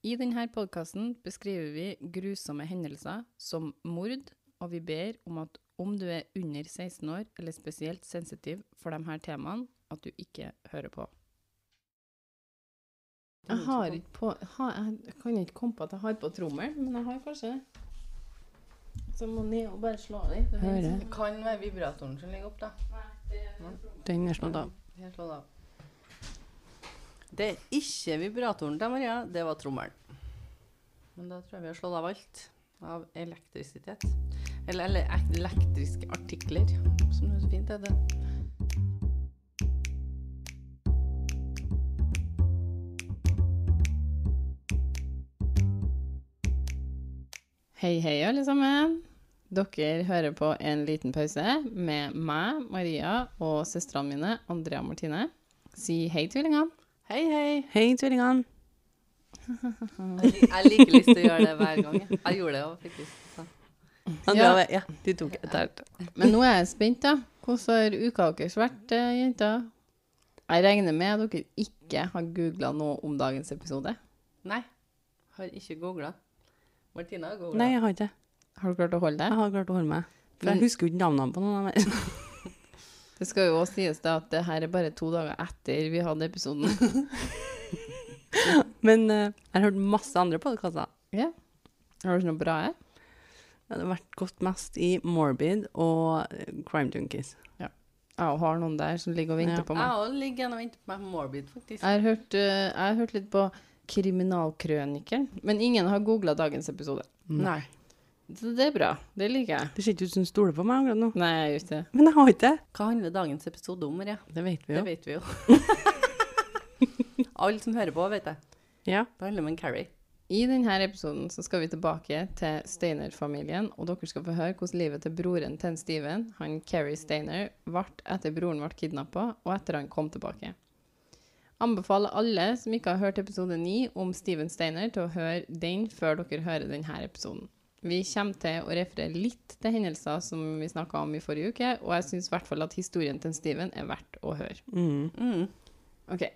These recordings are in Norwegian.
I denne podkasten beskriver vi grusomme hendelser som mord, og vi ber om at om du er under 16 år eller spesielt sensitiv for de her temaene, at du ikke hører på. Jeg har ikke på ha, Jeg kan ikke komme på at jeg har på trommel, men jeg har kanskje det. Så må ned og bare slå av den. Det kan være vibratoren som ligger opp, da. Den er slått av. Det er ikke vibratoren til Maria, det var trommelen. Men da tror jeg vi har slått av alt av elektrisitet. Eller, eller elektriske artikler, som det er så fint heter. Hei, hei, alle sammen. Dere hører på en liten pause med meg, Maria, og søstrene mine, Andrea og Martine. Si hei, tvillingene. Hei, hei. Hei, tvillingene. Jeg, lik- jeg liker lyst til å gjøre det hver gang. jeg. Gjorde det òg, faktisk. Så. Ja. ja. du tok et. Men nå er jeg spent, da. Hvordan har uka deres vært, eh, jenter? Jeg regner med at dere ikke har googla noe om dagens episode. Nei, har ikke googla. Martina har googla. Nei, jeg har ikke det. Har du klart å holde Jeg har klart å holde meg. For jeg husker jo ikke navnene på noen av dem. Det skal jo også sies da at det her er bare to dager etter vi hadde episoden. Men eh, jeg har hørt masse andre podkaster. ja. Har du ikke noe bra her? Det har vært gått mest i Morbid og eh, Crime Junkies. Jeg har noen der som ligger og venter Ja. på meg. Jeg òg ligger igjen og venter på meg på Morbid, faktisk. Jeg har hørt, eh, jeg har hørt litt på Kriminalkrønikeren, men ingen har googla dagens episode. Nei. Så det er bra. Det liker jeg. Det ser ikke ut som du stoler på meg akkurat nå. Nei, jeg gjør ikke det. Men jeg har ikke det. Hva handler dagens episode om, Maria? Det vet vi jo. Det vet vi jo. Alle som hører på, vet jeg. Ja. Det handler om en Carrie. I denne episoden så skal vi tilbake til Steiner-familien, og dere skal få høre hvordan livet til broren til Steven, han Carrie Steiner, ble etter broren ble kidnappa, og etter han kom tilbake. Anbefaler alle som ikke har hørt episode 9 om Steven Steiner, til å høre den før dere hører denne episoden. Vi kommer til å referere litt til hendelser som vi snakka om i forrige uke, og jeg syns i hvert fall at historien til Steven er verdt å høre. Mm. Mm. Ok.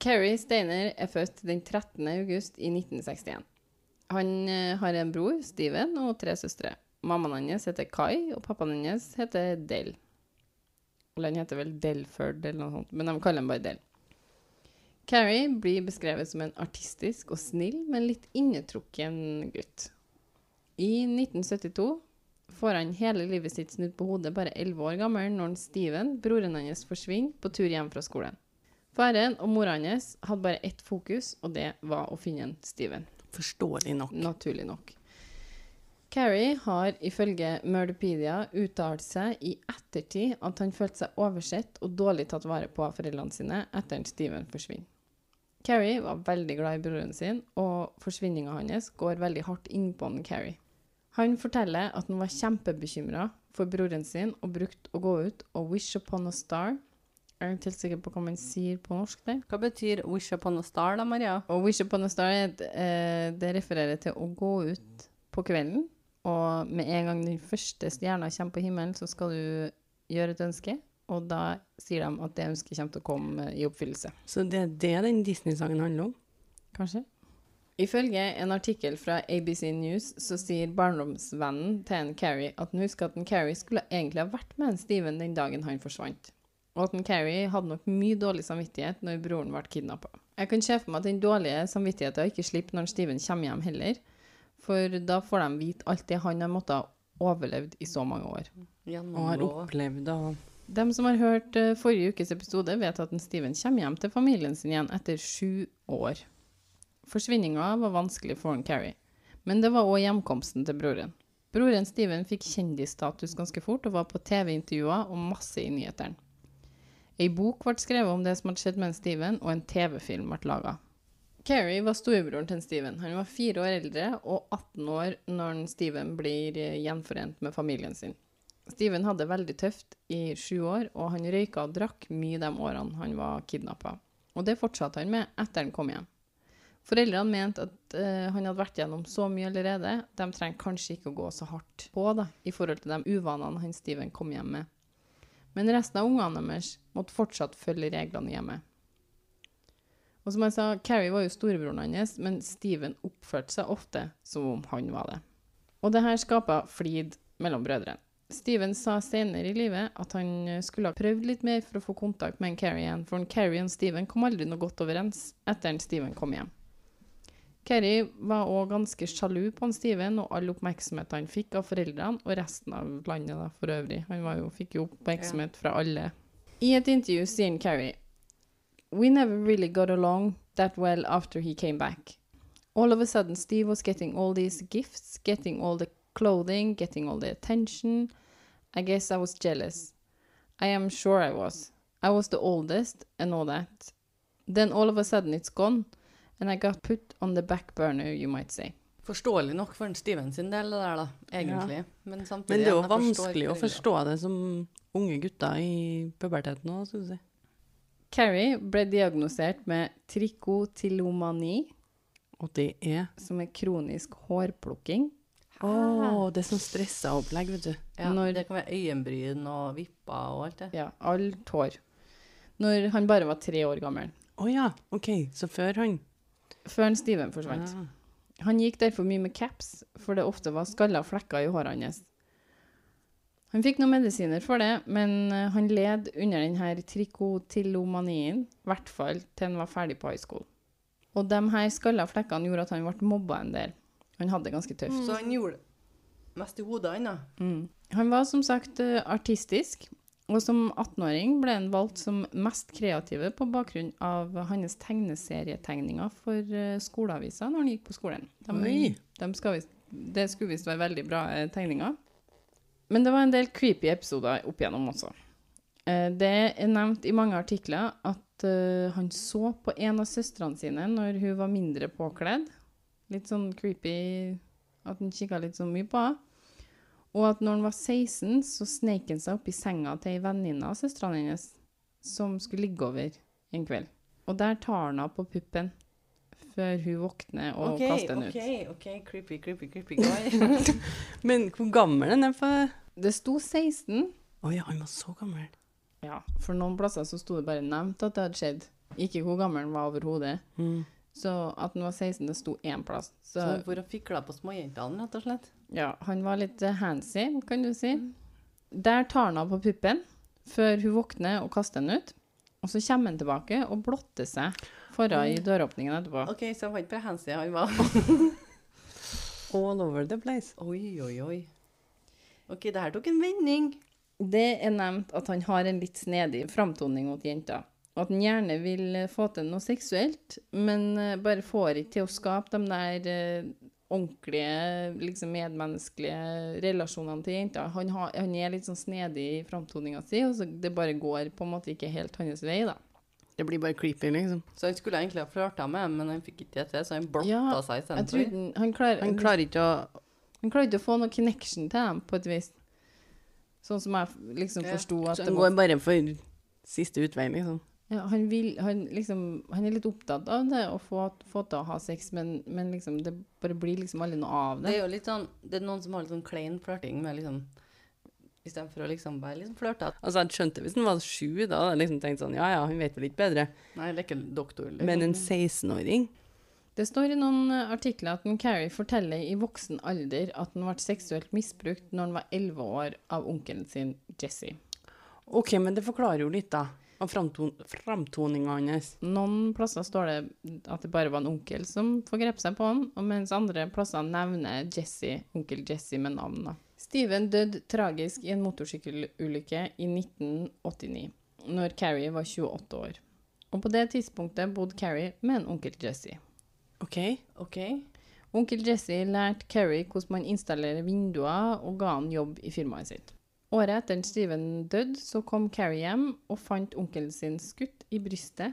Keri Steiner er født den 13. august i 1961. Han eh, har en bror, Steven, og tre søstre. Mammaen hans heter Kai, og pappaen hans heter Del. Eller han heter vel Delford eller noe sånt, men de kaller ham bare Del. Carrie blir beskrevet som en artistisk og snill, men litt innetrukken gutt. I 1972 får han hele livet sitt snudd på hodet bare 11 år gammel når Steven, broren hans, forsvinner på tur hjem fra skolen. Faren og mora hans hadde bare ett fokus, og det var å finne en Steven. Forståelig nok. Naturlig nok. Carrie har ifølge Murderpedia uttalt seg i ettertid at han følte seg oversett og dårlig tatt vare på av foreldrene sine etter at Steven forsvinner. Carrie var veldig glad i broren sin, og forsvinninga hans går veldig hardt innpå Carrie. Han forteller at han var kjempebekymra for broren sin og brukte å gå ut og wish upon a star. Er ikke helt sikker på hva man sier på norsk Det. Hva betyr 'wish upon a star', da, Maria? Og wish upon a star, eh, det refererer til å gå ut på kvelden, og med en gang den første stjerna kommer på himmelen, så skal du gjøre et ønske, og da sier de at det ønsket kommer til å komme i oppfyllelse. Så det er det den Disney-sangen handler om? Kanskje? Ifølge en artikkel fra ABC News så sier barndomsvennen til en Carrie at han husker at en Carrie skulle egentlig ha vært med en Steven den dagen han forsvant. Og at en Carrie hadde nok mye dårlig samvittighet når broren ble kidnappa. Jeg kan se for meg at den dårlige samvittigheten ikke slipper når Steven kommer hjem heller, for da får de vite alt det han har måttet ha overlevd i så mange år. Og har opplevd og De som har hørt eh, forrige ukes episode, vet at en Steven kommer hjem til familien sin igjen etter sju år. Forsvinninga var vanskelig for Carrie, men det var òg hjemkomsten til broren. Broren Steven fikk kjendisstatus ganske fort og var på TV-intervjuer og masse i nyhetene. Ei bok ble skrevet om det som hadde skjedd med en Steven, og en TV-film ble laga. Carrie var storebroren til Steven. Han var fire år eldre og 18 år når Steven blir eh, gjenforent med familien sin. Steven hadde det veldig tøft i sju år, og han røyka og drakk mye de årene han var kidnappa. Og det fortsatte han med etter han kom hjem. Foreldrene mente at uh, han hadde vært gjennom så mye allerede, de trenger kanskje ikke å gå så hardt på da, i forhold til de uvanene han Steven kom hjem med. Men resten av ungene deres måtte fortsatt følge reglene hjemme. Og som jeg sa, Carrie var jo storebroren hans, men Steven oppførte seg ofte som om han var det. Og det her skapa flid mellom brødrene. Steven sa senere i livet at han eh, skulle ha prøvd litt mer for å få kontakt med en Carrie igjen, for en Carrie og Steven kom aldri noe godt overens etter at Steven kom hjem. Carrie var òg ganske sjalu på han Steven og all oppmerksomhet han fikk av foreldrene og resten av landet da, for øvrig. Han var jo, fikk jo oppmerksomhet fra alle. I et intervju sier han Carrie We never really got along that well after he came back. All of a sudden, Steve was getting all these gifts, getting all the clothing, getting all the attention. I guess I was jealous. I am sure I was. I was the oldest and all that. Then all of a sudden it's gone, and I got put on the back burner, you might say. Forståelig nok for Steven sin del, det der, da, egentlig. Men samtidig Men det er jo vanskelig å forstå det som unge gutter i puberteten òg, skal du si. Carrie ble diagnosert med trikotilomani, Og det er som er kronisk hårplukking. Å, det er sånn stressa opplegg, vet du. Ja, Når- Det kan være øyenbryn og vipper og alt det. Ja, alt hår. Når han bare var tre år gammel. Å ja, OK. Så før han Før Steven forsvant. Ah. Han gikk derfor mye med caps, for det ofte var skalla flekker i håret hans. Han fikk noen medisiner for det, men eh, han led under denne trikotilomanien, i hvert fall til han var ferdig på high school. Og de her skalla flekkene gjorde at han ble mobba en del. Han hadde det ganske tøft. Så han gjorde det mest i hodet, han da. Mm. Han var som sagt eh, artistisk, og som 18-åring ble han valgt som mest kreative på bakgrunn av hans tegneserietegninger for uh, skoleavisa når han gikk på skolen. De, de visst- det skulle visst være veldig bra eh, tegninger. Men det var en del creepy episoder opp igjennom også. Eh, det er nevnt i mange artikler at eh, han så på en av søstrene sine når hun var mindre påkledd. Litt sånn creepy at han kikka litt så mye på henne. Og at når han var 16, så sneik han seg opp i senga til ei venninne av søstrene hennes, som skulle ligge over en kveld. Og der tar han henne på puppen før hun våkner og okay, kaster henne OK, ut. ok, creepy, creepy, creepy guy. Men hvor gammel er den for Det sto 16. Å ja, han var så gammel. Ja, for noen plasser så sto det bare nevnt at det hadde skjedd. Ikke hvor gammel han var overhodet. Mm. Så at han var 16, det sto én plass. Så Så hvor han fikla på småjentene, rett og slett. Ja, han var litt eh, handsy, kan du si. Der tar han av på puppen før hun våkner og kaster den ut. Og så kommer han tilbake og blotter seg foran i døråpningen etterpå. OK, så han var ikke bare handsy, han var All over the place. Oi, oi, oi. OK, det her tok en vending. Det er nevnt at han har en litt snedig framtoning mot jenta. Og at han gjerne vil få til noe seksuelt, men eh, bare får ikke til å skape de der eh, ordentlige, liksom medmenneskelige relasjonene til jenta. Han, har, han er litt sånn snedig i framtoninga si, og så det bare går på en måte ikke helt hans vei, da. Det blir bare creepy, liksom. Så han skulle egentlig ha flørta med henne, men han fikk ikke det til, så han blotta Ja, seg istedenfor. den- han Han klarer ikke å han klarer ikke å få noe connection til dem, på et vis. Sånn som jeg liksom Ja, forsto at Så han går bare for siste utvei, liksom. Ja, han, vil, han, liksom, han er litt opptatt av det, å få, få til å ha sex, men, men liksom, det bare blir liksom aldri noe av Det det. er jo litt sånn Det er noen som har litt sånn klein flørting med liksom Istedenfor å liksom være liksom flørtete. Altså, jeg skjønte hvis han var sju, da hadde jeg liksom tenkt sånn, ja ja, han vet vel ikke bedre. Nei, det er ikke doktor. Liksom. Men en 16-åring Det står i noen artikler at Carrie forteller i voksen alder at han ble seksuelt misbrukt når han var 11 år av onkelen sin, Jesse. OK, men det forklarer jo litt, da. Framton framtoninga hans. Noen plasser står det at det bare var en onkel som forgrep seg på han, og mens andre plasser nevner Jesse, onkel Jesse med navn. Steven døde tragisk i en motorsykkelulykke i 1989, når Carrie var 28 år. Og på det tidspunktet bodde Carrie med en onkel Jesse. OK? OK. Onkel Jesse lærte Carrie hvordan man installerer vinduer, og ga han jobb i firmaet sitt. Året etter Steven døde, så kom Carrie hjem og fant onkelen sin skutt i brystet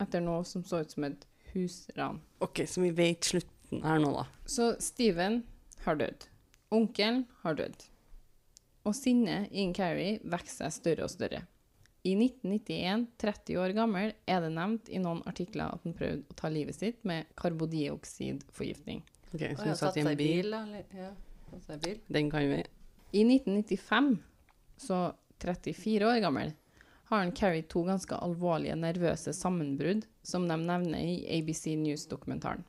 etter noe som så ut som et husran. Ok, Så vi vet slutten her nå, da. Så Steven har dødd. Onkelen har dødd. Og sinnet innen Carrie vokser seg større og større. I 1991, 30 år gammel, er det nevnt i noen artikler at han prøvde å ta livet sitt med karbodioksidforgiftning. Ok, Så hun satt satt i en bil. bil, Ja, satt i bil. Den kan vi. I 1995, så 34 år gammel, har han Carrie to ganske alvorlige nervøse sammenbrudd, som de nevner i ABC News-dokumentaren.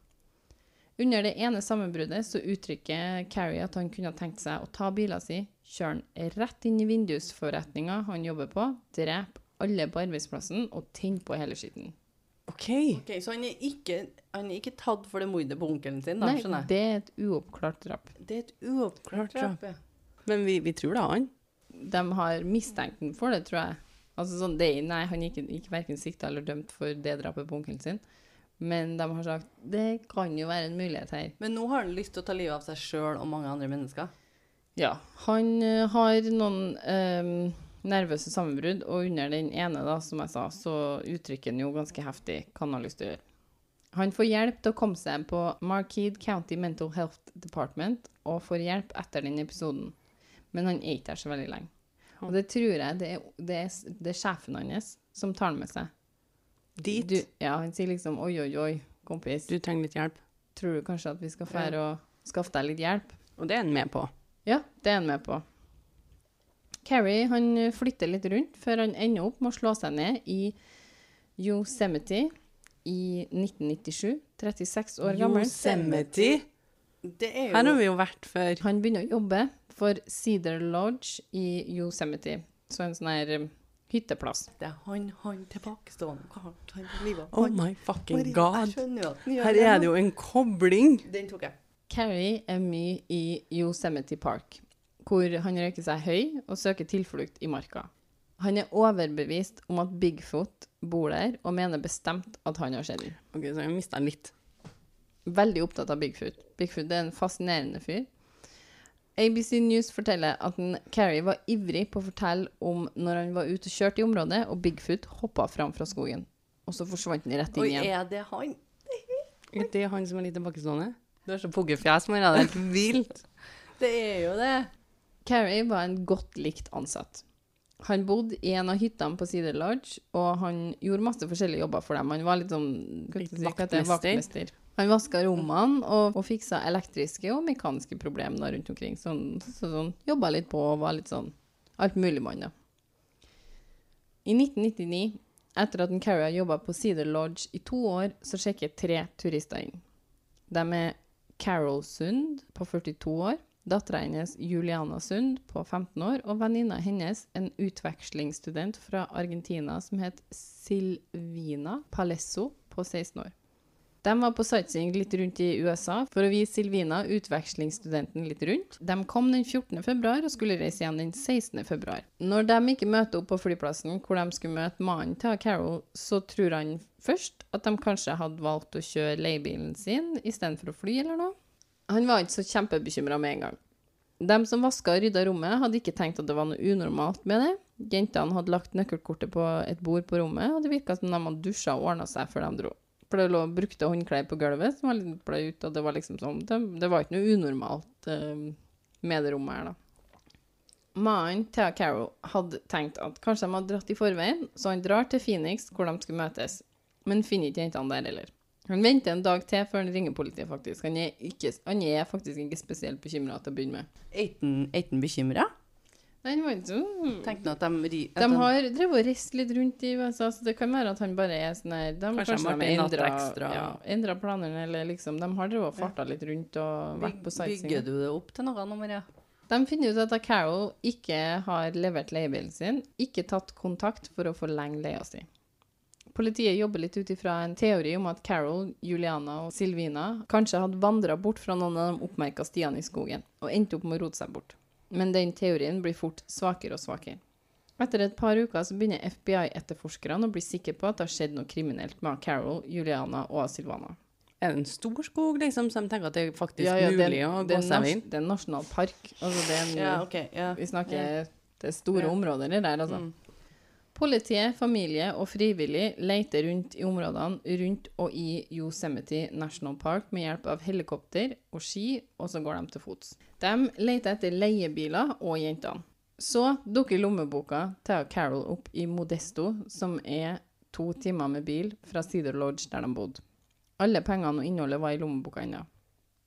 Under det ene sammenbruddet så uttrykker Carrie at han kunne tenkt seg å ta bilen sin, kjøre den rett inn i vindusforretninga han jobber på, drepe alle på arbeidsplassen og tenne på hele skitten. OK. Ok, Så han er, ikke, han er ikke tatt for det mordet på onkelen sin, da, Nei, skjønner jeg? det er et uoppklart drap. Det er et uoppklart drap. ja. Men vi, vi tror da han. De har mistenkt ham for det, tror jeg. Altså sånn, det, er- nei, han gikk, gikk verken sikta eller dømt for det drapet på onkelen sin. Men de har sagt det kan jo være en mulighet her. Men nå har han lyst til å ta livet av seg sjøl og mange andre mennesker. Ja. Han eh, har noen eh, nervøse sammenbrudd, og under den ene, da, som jeg sa, så uttrykker han jo ganske heftig hva han har lyst til å gjøre. Han får hjelp til å komme seg på Markeed County Mental Health Department, og får hjelp etter den episoden. Men han er ikke der så veldig lenge. Og det tror jeg det er, det er, det er sjefen hans som tar han med seg. Dit. Du, ja, han sier liksom oi, oi, oi, kompis, Du trenger litt hjelp. tror du kanskje at vi skal fære og skaffe deg litt hjelp? Og det er han med på. Ja, det er han med på. Carrie han flytter litt rundt før han ender opp med å slå seg ned i Yosemite i 1997. 36 år gammel. Yosemite. Det er jo Her har vi jo vært før. Han begynner å jobbe for Cedar Lodge i Yosemite. Så en sånn her um, hytteplass. Det er han, han tilbakestående. Hva han på livet? Oh my fucking god. Her er det jo en kobling. Den tok jeg. Carrie er mye i Yosemite Park, hvor han røyker seg høy og søker tilflukt i marka. Han er overbevist om at Bigfoot bor der, og mener bestemt at han har sett den. Ok, så jeg mista litt. Veldig opptatt av Bigfoot. Bigfoot er en fascinerende fyr. ABC News forteller at en Carrie var ivrig på å fortelle om når han var ute og kjørte i området, og Bigfoot hoppa fram fra skogen. Og så forsvant han rett inn Oi, igjen. er det han? Er det han som er litt tilbakestående? Du har så puggefjes, Maria. Det er helt vilt. Det er jo det. Carrie var en godt likt ansatt. Han bodde i en av hyttene på Cedar Lodge, og han gjorde masse forskjellige jobber for dem. Han var litt sånn Litt vaktmester. vaktmester. Han vaska rommene og, og fiksa elektriske og mekaniske problemer rundt omkring. Sånn, så sånn, Jobba litt på og var litt sånn alt mulig mann, da. I 1999, etter at Carrie har jobba på Cedar Lodge i to år, så sjekker tre turister inn. De er Carol Sund på 42 år, dattera hennes Juliana Sund på 15 år, og venninna hennes, en utvekslingsstudent fra Argentina som het Silvina Palesso på 16 år. De var på sightseeing litt rundt i USA for å vise Silvina, utvekslingsstudenten, litt rundt. De kom den 14. februar og skulle reise igjen den 16. februar. Når de ikke møter opp på flyplassen hvor de skulle møte mannen til Carol, så tror han først at de kanskje hadde valgt å kjøre leiebilen sin istedenfor å fly eller noe. Han var ikke så kjempebekymra med en gang. De som vaska og rydda rommet, hadde ikke tenkt at det var noe unormalt med det. Jentene hadde lagt nøkkelkortet på et bord på rommet, og det virka som de hadde dusja og ordna seg før de dro. For det lå brukte håndklær på gulvet som var litt blaut, og det var liksom sånn Det, det var ikke noe unormalt eh, med det rommet her, da. Mannen til Carol hadde tenkt at kanskje de hadde dratt i forveien, så han drar til Phoenix, hvor de skulle møtes, men finner ikke jentene der heller. Han venter en dag til før han ringer politiet, faktisk. Han er, ikke, han er faktisk ikke spesielt bekymra til å begynne med. Er han bekymra? Han var ikke han at de at De har drevet og reist litt rundt i USA, så det kan være at han bare er sånn her de, Kanskje de har en endra- ekstra. Ja, endra planene, eller liksom De har drevet og farta litt rundt og vært på sightseeing. Bygger du det opp til noe nå, Maria? De finner ut at Carol ikke har levert leiebilen sin, ikke tatt kontakt for å forlenge leia si. Politiet jobber litt ut ifra en teori om at Carol, Juliana og Silvina kanskje hadde vandra bort fra noen av de oppmerka stiene i skogen, og endte opp med å rote seg bort. Men den teorien blir fort svakere og svakere. Etter et par uker så begynner FBI-etterforskerne å bli sikre på at det har skjedd noe kriminelt med Carol, Juliana og Silvana. Er det en stor skog, liksom, så de tenker at det er faktisk Ja, ja, det, mulig å gå seg inn? det er en nasjonalpark. Altså det er en, Ja, okay, Ja. Vi snakker Det er store Ja. områder der, altså. Mm. Politiet, familie og frivillig leter rundt i områdene rundt og i Yosemite National Park med hjelp av helikopter og ski, og så går de til fots. De leter etter leiebiler og jentene. Så dukker lommeboka til Carol opp i Modesto, som er to timer med bil fra Cedar Lodge, der de bodde. Alle pengene og innholdet var i lommeboka ennå.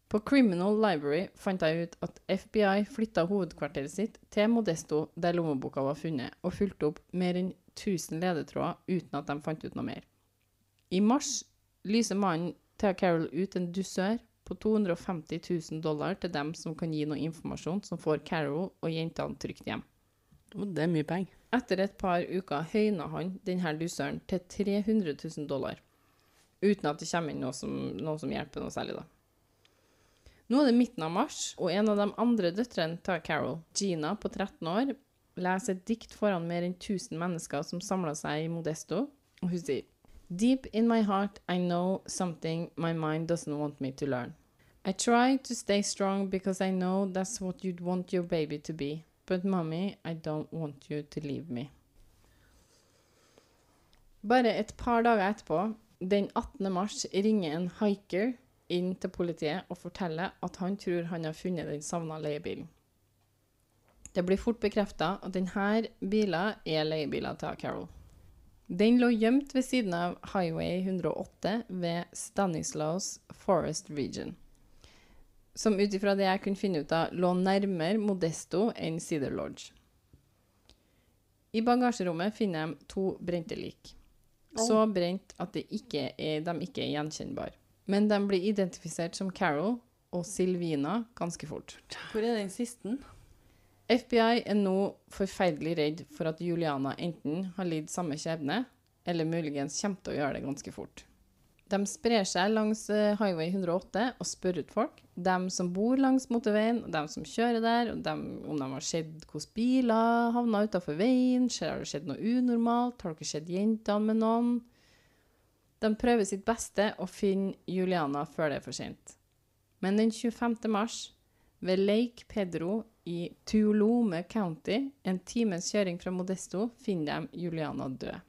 På Criminal Library fant jeg ut at FBI flytta hovedkvarteret sitt til Modesto, der lommeboka var funnet, og fulgte opp mer enn 1000 ledetråder uten at de fant ut noe mer. I mars lyser mannen til Carol ut en dusør på 250 000 dollar til dem som kan gi noe informasjon som får Carol og jentene trygt hjem. Det er mye penger. Etter et par uker høyna han denne dusøren til 300 000 dollar, uten at det kommer inn noe som, noe som hjelper noe særlig, da. Nå er det midten av mars, og en av de andre døtrene til Carol, Gina på 13 år, leser et dikt foran mer enn 1000 mennesker som samla seg i Modesto, og hun sier Deep in my heart I know something my mind doesn't want me to learn. I try to stay strong because I know that's what you'd want your baby to be. But mommy, I don't want you to leave me. Bare et par dager etterpå, den 18. mars, ringer en hiker inn til politiet og forteller at han tror han har funnet den savna leiebilen. Det blir fort bekrefta at denne bilen er leiebilen til Carol. Den lå gjemt ved siden av Highway 108 ved Stanislaus Forest Region, som ut ifra det jeg kunne finne ut av, lå nærmere Modesto enn Cedar Lodge. I bagasjerommet finner de to brente lik. Så brent at de ikke er, de ikke er gjenkjennbare. Men de blir identifisert som Carol og Silvina ganske fort. Hvor er den siste? FBI er nå forferdelig redd for at Juliana enten har lidd samme skjebne, eller muligens kommer til å gjøre det ganske fort. De sprer seg langs eh, Highway 108 og spør ut folk. De som bor langs motorveien, og de som kjører der, dem, om de har sett hvordan biler havna utafor veien. Har det skjedd noe unormalt? Har dere sett jentene med noen? De prøver sitt beste å finne Juliana før det er for sent. Men den 25. mars, ved Lake Pedro i Tuolome County, en times kjøring fra Modesto, finner de Juliana død.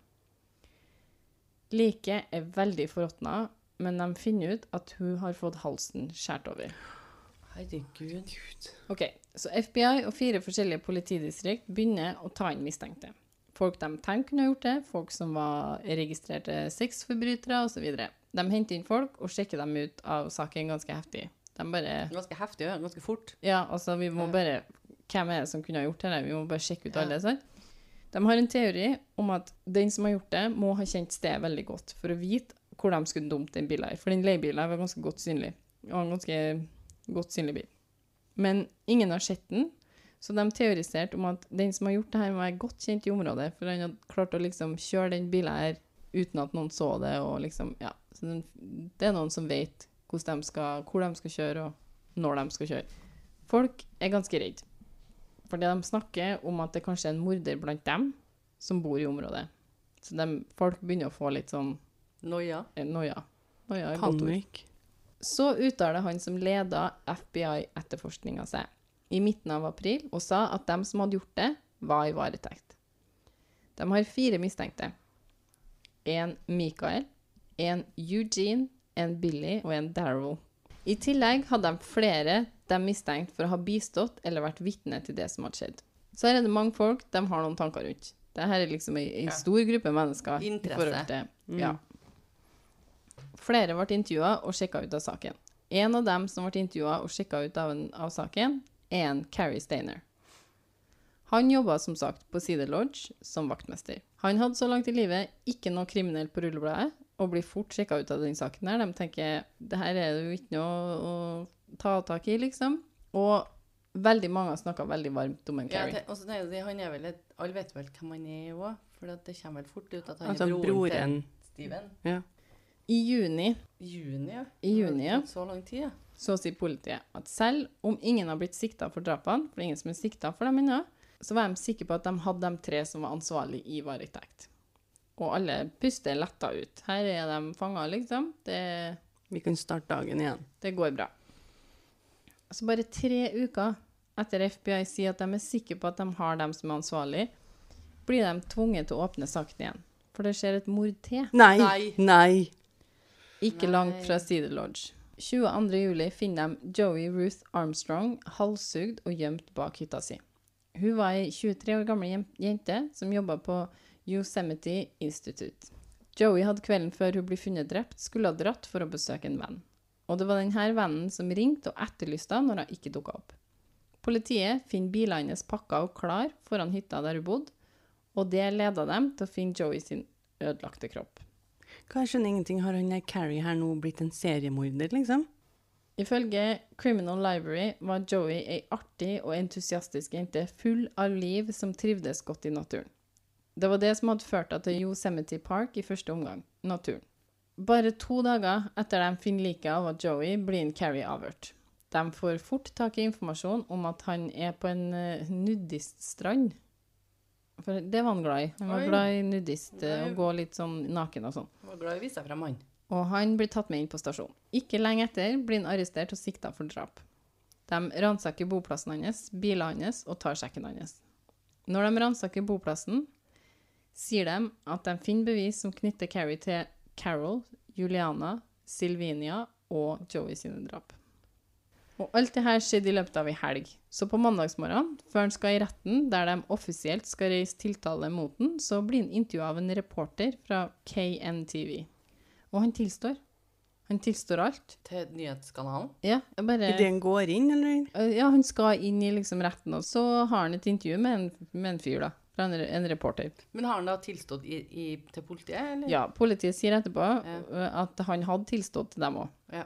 Liket er veldig forråtna, men de finner ut at hun har fått halsen skåret over. Herregud. Ok, Så FBI og fire forskjellige politidistrikt begynner å ta inn mistenkte. Folk de tenker kunne ha gjort det, folk som var registrerte sexforbrytere osv. De henter inn folk og sjekker dem ut av saken ganske heftig. De bare Ganske heftig, ja. Ganske fort. Ja, altså, vi må bare Hvem er det som kunne ha gjort det? Vi må bare sjekke ut Ja. alle, sant? De har en teori om at den som har gjort det, må ha kjent stedet veldig godt for å vite hvor de skulle dumt den bilen her. For den leiebilen var ganske godt synlig. Og en ganske godt synlig bil. Men ingen har sett den, så de teoriserte om at den som har gjort det her, må være godt kjent i området, for han hadde klart å liksom kjøre den bilen her uten at noen så det, og liksom, ja. Så den, det er noen som vet de skal, hvor de skal kjøre, og når de skal kjøre. Folk er ganske redde. Fordi de snakker om at det kanskje er en morder blant dem som bor i området. Så de, folk begynner å få litt sånn Noia. eh, noia. Noia. Panikk. Så uttaler han som leda FBI-etterforskninga seg i midten av april og sa at dem som hadde gjort det, var i varetekt. De har fire mistenkte. En Michael, en Eugene, en Billy og en Daryl. I tillegg hadde de flere de mistenkt for å ha bistått eller vært vitne til det som hadde skjedd. Så her er det mange folk de har noen tanker rundt. Dette er liksom ei, ei stor gruppe mennesker. Interesse. til- Mm. Ja. Flere ble intervjua og sjekka ut av saken. En av dem som ble intervjua og sjekka ut av, en, av saken, er en Carrie Steiner. Han jobba som sagt på Cedar Lodge som vaktmester. Han hadde så langt i livet ikke noe kriminelt på rullebladet, og blir fort sjekka ut av den saken der. De tenker det her er det jo ikke noe å ta tak i, liksom. Og veldig mange har snakka veldig varmt om en Carrie. Ja, og så er han er vel et, Alle vet vel hvem han er òg, for det kommer vel fort ut at han Altså er broren, broren. til Steven. Ja. I juni Juni, ja. I juni, ja. Så lang tid, ja. så sier politiet at selv om ingen har blitt sikta for drapene, for det er ingen som er sikta for dem ennå, så var de sikre på at de hadde de tre som var ansvarlige i varetekt. Og alle puster letta ut. Her er de fanga, liksom. Det, Vi kan starte dagen igjen. det går bra. Så bare tre uker etter FBI sier at de er sikre på at de har dem som er ansvarlige, blir de tvunget til å åpne saken igjen. For det skjer et mord til. Nei! Nei. Ikke Nei. langt fra Cedar Lodge. 22. juli finner de Joey Ruth Armstrong halshugd og gjemt bak hytta si. Hun var ei 23 år gammel jente som jobba på Yosemite Institute. Joey hadde kvelden før hun ble funnet drept, skulle ha dratt for å besøke en venn. Og det var denne vennen som ringte og etterlyste henne når hun ikke dukka opp. Politiet finner bilene hennes pakka og klar foran hytta der hun bodde, Og det leda dem til å finne Joey sin ødelagte kropp. Hva, jeg skjønner ingenting. Har han Carrie her nå blitt en seriemorder, liksom? Ifølge Criminal Library var Joey ei artig og entusiastisk jente full av liv som trivdes godt i naturen. Det var det som hadde ført henne til Yosemite Park i første omgang, naturen. Bare to dager etter de finner liket av Joey, blir en Carrie avhørt. De får fort tak i informasjon om at han er på en uh, nudiststrand. For det var han glad i. Han var Oi. glad i nudist, Nei. og å gå litt sånn naken og sånn. Han var glad i å vise seg frem, han. Og han blir tatt med inn på stasjonen. Ikke lenge etter blir han arrestert og sikta for drap. De ransaker boplassen hans, bilene hans og tar sjekken hans. Når de ransaker boplassen, sier de at de finner bevis som knytter Carrie til Carol, Juliana, Silvinia og Joey sine drap. Og alt det her skjedde i løpet av ei helg. Så på mandagsmorgen, før han skal i retten, der de offisielt skal reise tiltale mot den, så blir han intervjua av en reporter fra KNTV. Og han tilstår. Han tilstår alt. Til nyhetskanalen. Ja, bare Idet han går inn, eller? Eh, Ja, han skal inn i liksom retten, og så har han et intervju med en, med en fyr, da. Fra en, en reporter. Men har han da tilstått i, i, til politiet, eller? Ja, politiet sier etterpå Ja. eh, at han hadde tilstått til dem òg. Ja.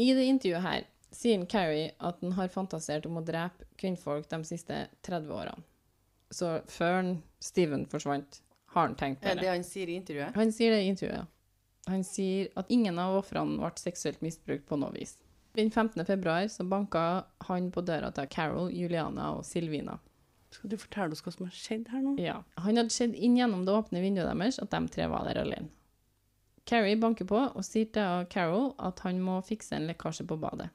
I det intervjuet her sier Carrie at han har fantasert om å drepe kvinnfolk de siste 30 årene. Så før Steven forsvant, har han tenkt på Er det det. han sier i intervjuet? Han sier det i intervjuet, ja. Han sier at ingen av ofrene ble seksuelt misbrukt på noe vis. Den 15. februar så banka han på døra til Carol, Juliana og Silvina. Skal du fortelle oss hva som har skjedd her nå? Ja. Han hadde sett inn gjennom det åpne vinduet deres at de tre var der alene. Carrie banker på og sier til Carol at han må fikse en lekkasje på badet.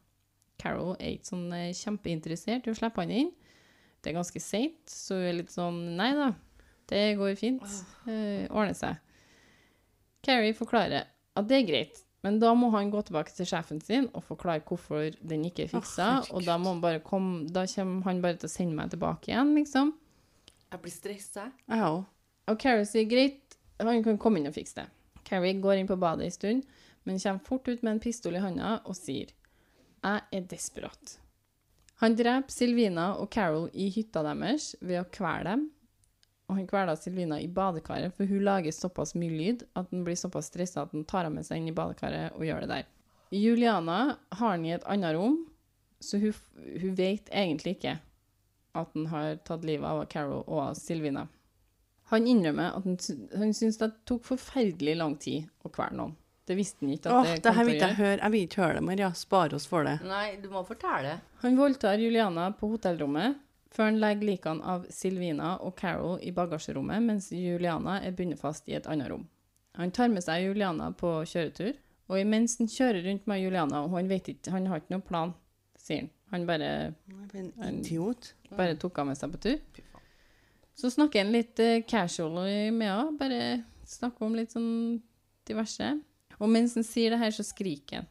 Carol er ikke sånn eh, kjempeinteressert i å slippe han inn. Det er ganske seint, så hun er litt sånn Nei da, det går fint. Uh, ordner seg. Carrie forklarer at det er greit, men da må han gå tilbake til sjefen sin og forklare hvorfor den ikke er fiksa, Oh, og da komme Da kommer han bare til å sende meg tilbake igjen, liksom. Jeg blir stressa. Òg. Og Carrie sier greit, han kan komme inn og fikse det. Carrie går inn på badet en stund, men kommer fort ut med en pistol i hånda og sier jeg er desperat. Han dreper Silvina og Carol i hytta deres ved å kvele dem. Og han kveler Silvina i badekaret, for hun lager såpass mye lyd at han blir såpass stressa at han tar henne med seg inn i badekaret og gjør det der. Juliana har han i et annet rom, så hun, hun vet egentlig ikke at han har tatt livet av Carol og Silvina. Han innrømmer at han, han syns det tok forferdelig lang tid å kvele noen. Det visste han ikke at Åh, det det kom her til vil å ikke jeg gjøre. høre. Jeg vil ikke høre det, Maria. Spar oss for det. Nei, du må fortelle. Han voldtar Juliana på hotellrommet, før han legger likene av Silvina og Carol i bagasjerommet, mens Juliana er bundet fast i et annet rom. Han tar med seg Juliana på kjøretur, og imens han kjører rundt med Juliana, og han vet ikke, han har ikke noen plan, sier han. Han bare, En idiot. bare tok henne med seg på tur. Så snakker han litt eh, casual med henne, bare snakker om litt sånn diverse. Og mens han sier det her, så skriker han.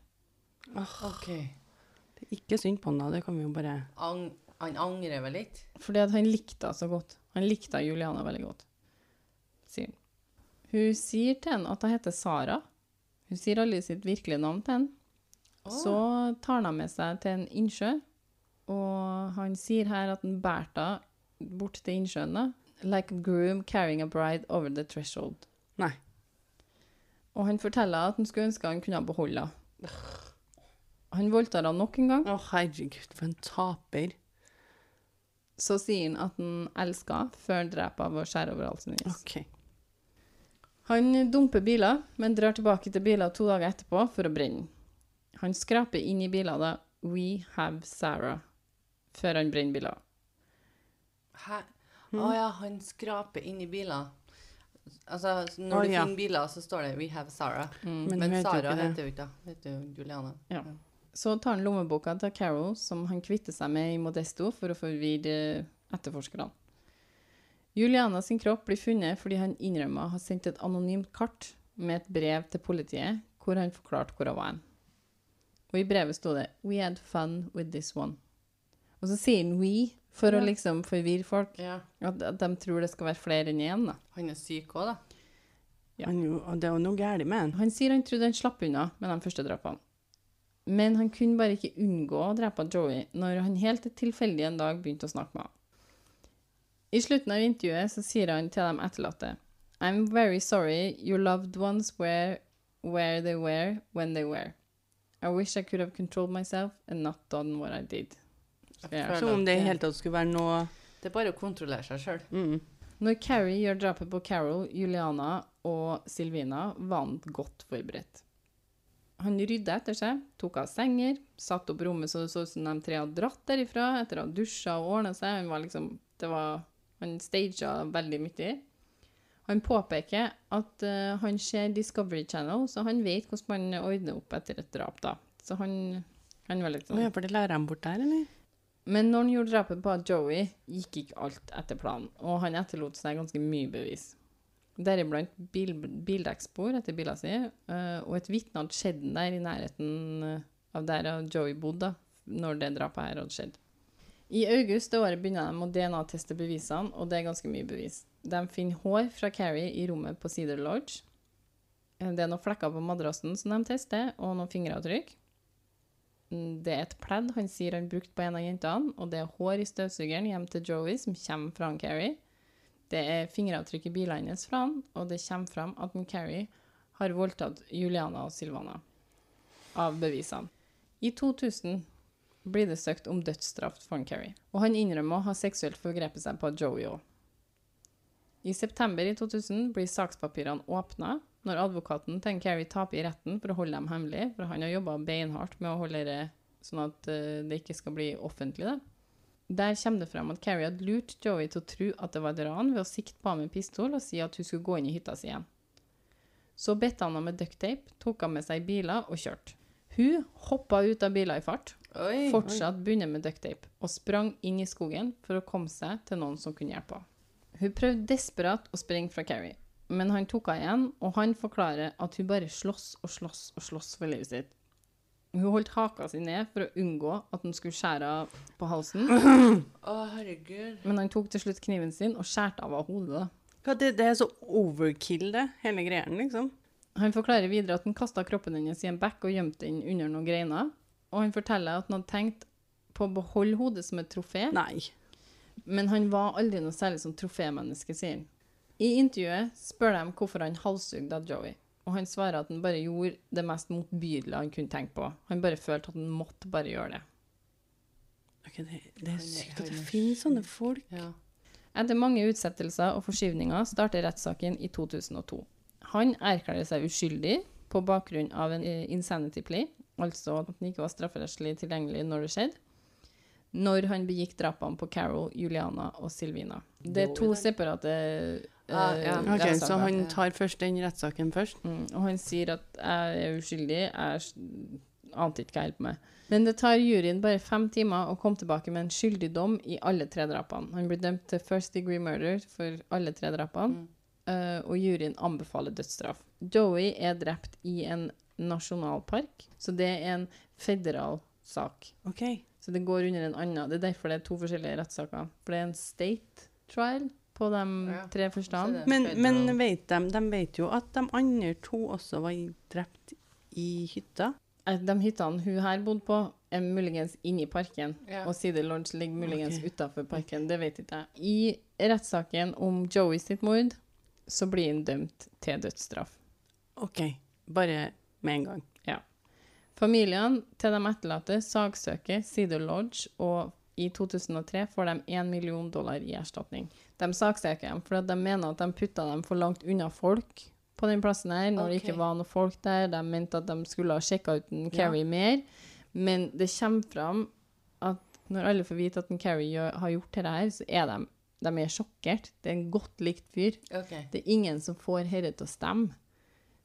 OK. Det er ikke synd på han da. Det kan vi jo bare Ang han angrer vel litt? Fordi at han likte henne så godt. Han likte Juliana veldig godt, sier han. Hun sier til han at hun heter Sara. Hun sier aldri sitt virkelige navn til han. Så tar han henne med seg til en innsjø, og han sier her at han bærte henne bort til innsjøen. Like a groom carrying a bride over the threshold. Nei. Og han forteller at han skulle ønske han kunne ha beholdt henne. Han voldtar henne nok en gang. Å, herregud, for en taper. Så sier han at han elsker henne før han dreper henne og skjærer over halsen hennes. OK. Han dumper biler, men drar tilbake til biler to dager etterpå for å brenne. Han skraper inn i biler da We have Sarah, før han brenner biler. Hæ? Å ja, han skraper inn i biler. Altså, når Å, du ja. finner biler, så står det 'We have Sarah'. Mm. Men Men, Sara heter jo ikke det. Heter jo Juliana. Ja. Så tar han lommeboka til Carol, som han kvitter seg med i Modesto for å forvirre etterforskerne. Juliana sin kropp blir funnet fordi han innrømmer å ha sendt et anonymt kart med et brev til politiet, hvor han forklarte hvor hun var. Og i brevet sto det 'We had fun with this one'. Og så sier han 'we' for å liksom forvirre folk. Ja. At, at de tror det skal være flere enn én. da. Han er syk òg, da. Ja. Han, jo- og det er jo noe galt med han. Han sier han trodde han slapp unna med de første drapene. Men han kunne bare ikke unngå å drepe Joey når han helt tilfeldig en dag begynte å snakke med ham. I slutten av intervjuet så sier han til de etterlatte I'm very sorry your loved ones were where they were when they were. I wish I could have controlled myself and not done what I did. Føler Som om det i at hele tatt skulle være noe Det er bare å kontrollere seg sjøl. mm. Når Carrie gjør drapet på Carol, Juliana og Silvina, var han godt forberedt. Han rydda etter seg, tok av senger, satte opp rommet så det så ut som de tre hadde dratt derifra etter å ha dusja og ordna seg. Han var liksom det var, Han staga veldig mye. Han påpeker at uh, han ser Discovery Channel, så han vet hvordan man ordner opp etter et drap. da. Så han, han var litt sånn ja, for det lærer de bort der, eller? Men når han gjorde drapet på Joey, gikk ikke alt etter planen, og han etterlot seg ganske mye bevis. Deriblant bil, bildekkspor etter bilen sin, eh, og et vitne hadde skjedd der i nærheten eh, av der Joey bodde, når det drapet her hadde skjedd. I august det året begynner de å DNA-teste bevisene, og det er ganske mye bevis. De finner hår fra Carrie i rommet på Cedar Lodge. Eh, Det er noen flekker på madrassen som de tester, og noen fingeravtrykk. Det er et pledd han sier han brukte på en av jentene, og det er hår i støvsugeren hjem til Joey som kommer fra han Carrie. Det er fingeravtrykk i bilene hennes fra han, og det kommer fram at han Carrie har voldtatt Juliana og Silvana av bevisene. I 2000 blir det søkt om dødsstraff for han Carrie, og han innrømmer å ha seksuelt forgrepet seg på Joey òg. I september i 2000 blir sakspapirene åpna når advokaten til Carrie taper i retten for å holde dem hemmelig, for han har jobba beinhardt med å holde det sånn at eh, det ikke skal bli offentlig. Da. Der kommer det frem at Carrie hadde lurt Joey til å tro at det var et ran ved å sikte på ham med pistol og si at hun skulle gå inn i hytta si igjen. Så bedte han henne med ducktape, tok han med seg i biler og kjørte. Hun hoppa ut av biler i fart, Oi. fortsatt bundet med ducktape, og sprang inn i skogen for å komme seg til noen som kunne hjelpe henne. Hun prøvde desperat å springe fra Carrie, men han tok henne igjen, og han forklarer at hun bare slåss og slåss og slåss for livet sitt. Hun holdt haka si ned for å unngå at han skulle skjære av på halsen, Å, herregud. men han tok til slutt kniven sin og skjærte av henne hodet. Hva, det, det er så overkill, det. Hele greia, liksom. Han forklarer videre at han kasta kroppen hennes i en bekk og gjemte den under noen greiner, og han forteller at han hadde tenkt på å beholde hodet som et trofé, Nei. Men han var aldri noe særlig som trofémenneske, sier han. I intervjuet spør de hvorfor han halshugde Joey, og han svarer at han bare gjorde det mest motbydelige han kunne tenke på. Han bare følte at han måtte bare gjøre det. Okay, det, det er sykt at det finnes sånne folk. Ja. Etter mange utsettelser og forskyvninger starter rettssaken i 2002. Han erklærer seg uskyldig på bakgrunn av en eh, insanity plea, altså at han ikke var strafferettslig tilgjengelig når det skjedde, når han begikk drapene på Carol, Juliana og Silvina. Det er to separate uh, Ah, ja. Ok, Så han tar først den rettssaken først? Mm, og han sier at jeg er uskyldig, jeg ante ikke hva jeg holdt på med. Men det tar juryen bare fem timer å komme tilbake med en skyldig dom i alle tre drapene. Han blir dømt til first degree murder for alle tre drapene, Mm. uh, og juryen anbefaler dødsstraff. Joey er drept i en nasjonalpark, så det er en federal sak. OK. Så det går under en annen. Det er derfor det er to forskjellige rettssaker. For det er en state trial på de Ja, tre første. Men, men vet de, de vet jo at de andre to også var drept i hytta. De hyttene hun her bodde på, er muligens inne i parken. Ja. Og Cedar Lodge ligger muligens okay. utenfor parken. Det vet ikke jeg. I rettssaken om Joey sitt mord, så blir han dømt til dødsstraff. OK. Bare med en gang. Familiene til de etterlatte saksøker Cedar Lodge, og i 2003 får de 1 million dollar i erstatning. De saksøker dem fordi de mener at de putta dem for langt unna folk på den plassen her, når det ikke var noe folk der. De mente at de skulle ha sjekka ut en Carrie mer. Men det kommer fram at når alle får vite at en Carrie har gjort det her, så er de, de er sjokkert. Det er en godt likt fyr. Okay. Det er ingen som får dette til å stemme.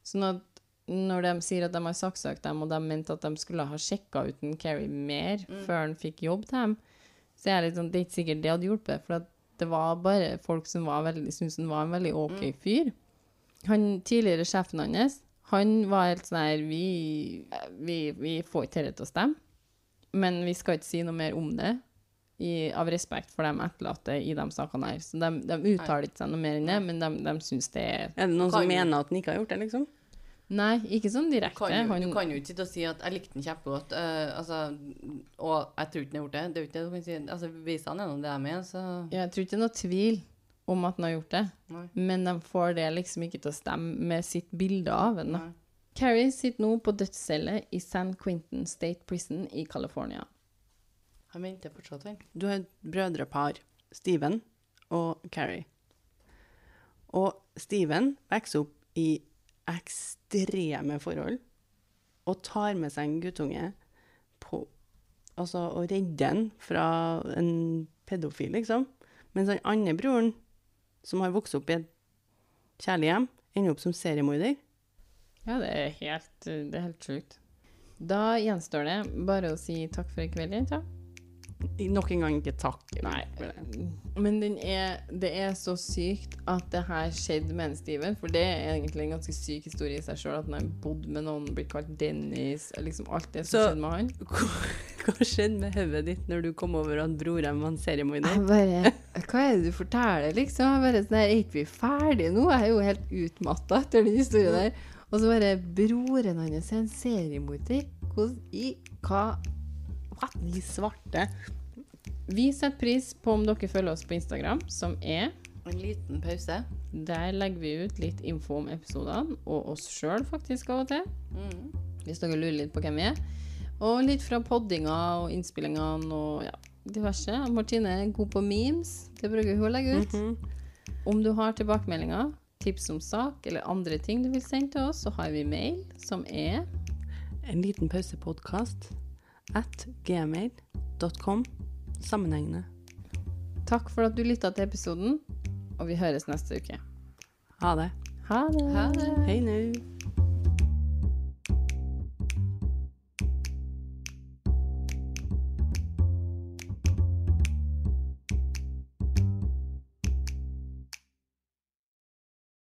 Sånn at når de sier at de har saksøkt dem, og de mente at de skulle ha sjekka ut en Carrie mer før han fikk jobb til dem, så er jeg litt sånn, det er ikke sikkert det hadde hjulpet, for at det var bare folk som var veldig, syntes han var en veldig ok fyr. Han tidligere sjefen hans, han var helt sånn her, vi, vi, vi får ikke dette til å stemme, men vi skal ikke si noe mer om det. I, av respekt for de etterlatte i de sakene her. Så de, de uttaler ikke seg noe mer enn det, men de, de syns det er Er det noen som mener at han ikke har gjort det, liksom? Nei, ikke sånn direkte. kan, jo, Han, du kan jo ikke sitte og si at 'jeg likte den kjempegodt', uh, altså, og jeg tror ikke den har gjort det. Det er jo ikke det du kan si. Altså, er nå det de er, så jeg tror ikke det er noe tvil om at han har gjort det, Nei. men de får det liksom ikke til å stemme med sitt bilde av henne. Carrie sitter nå på dødscelle i San Quentin State Prison i California. Han venter fortsatt, han. Du har et brødrepar, Steven og Carrie. Og Steven vokser opp i ekstreme forhold og tar med seg en guttunge på Altså å redde den fra en pedofil, liksom. Mens den andre broren, som har vokst opp i et kjærlig hjem, ender opp som seriemorder. Ja, det er helt, helt sjukt. Da gjenstår det bare å si takk for i kveld, jenta. Nok en gang ikke takk. Nei, men den er, det er så sykt at det her skjedde med en Steven, for det er egentlig en ganske syk historie i seg sjøl. At han har bodd med noen, blitt kalt Dennis, liksom alt det som Så- skjedde med han. Hva skjedde med hodet ditt når du kom over at broren var en seriemorder? Hva er det du forteller, liksom? Jeg bare sånn her, Er ikke vi ferdige nå? Jeg er jo helt utmatta etter den historien der. Og så bare Broren hans er en seriemorder. Hvordan i Hva De svarte. Vi setter pris på om dere følger oss på Instagram, som er En liten pause. Der legger vi ut litt info om episodene, og oss sjøl faktisk av og til. Mm. Hvis dere lurer litt på hvem vi er. Og litt fra poddinga og innspillingene og ja, diverse. Martine er god på memes. Det bruker hun å legge ut. Mhm. Om du har tilbakemeldinger, tips om sak eller andre ting du vil sende til oss, så har vi mail, som er En liten pausepodkast at gmail.com. Sammenhengende. Takk for at du lytta til episoden, og vi høres neste uke. Ha det. Ha det. Ha det. Hei nå.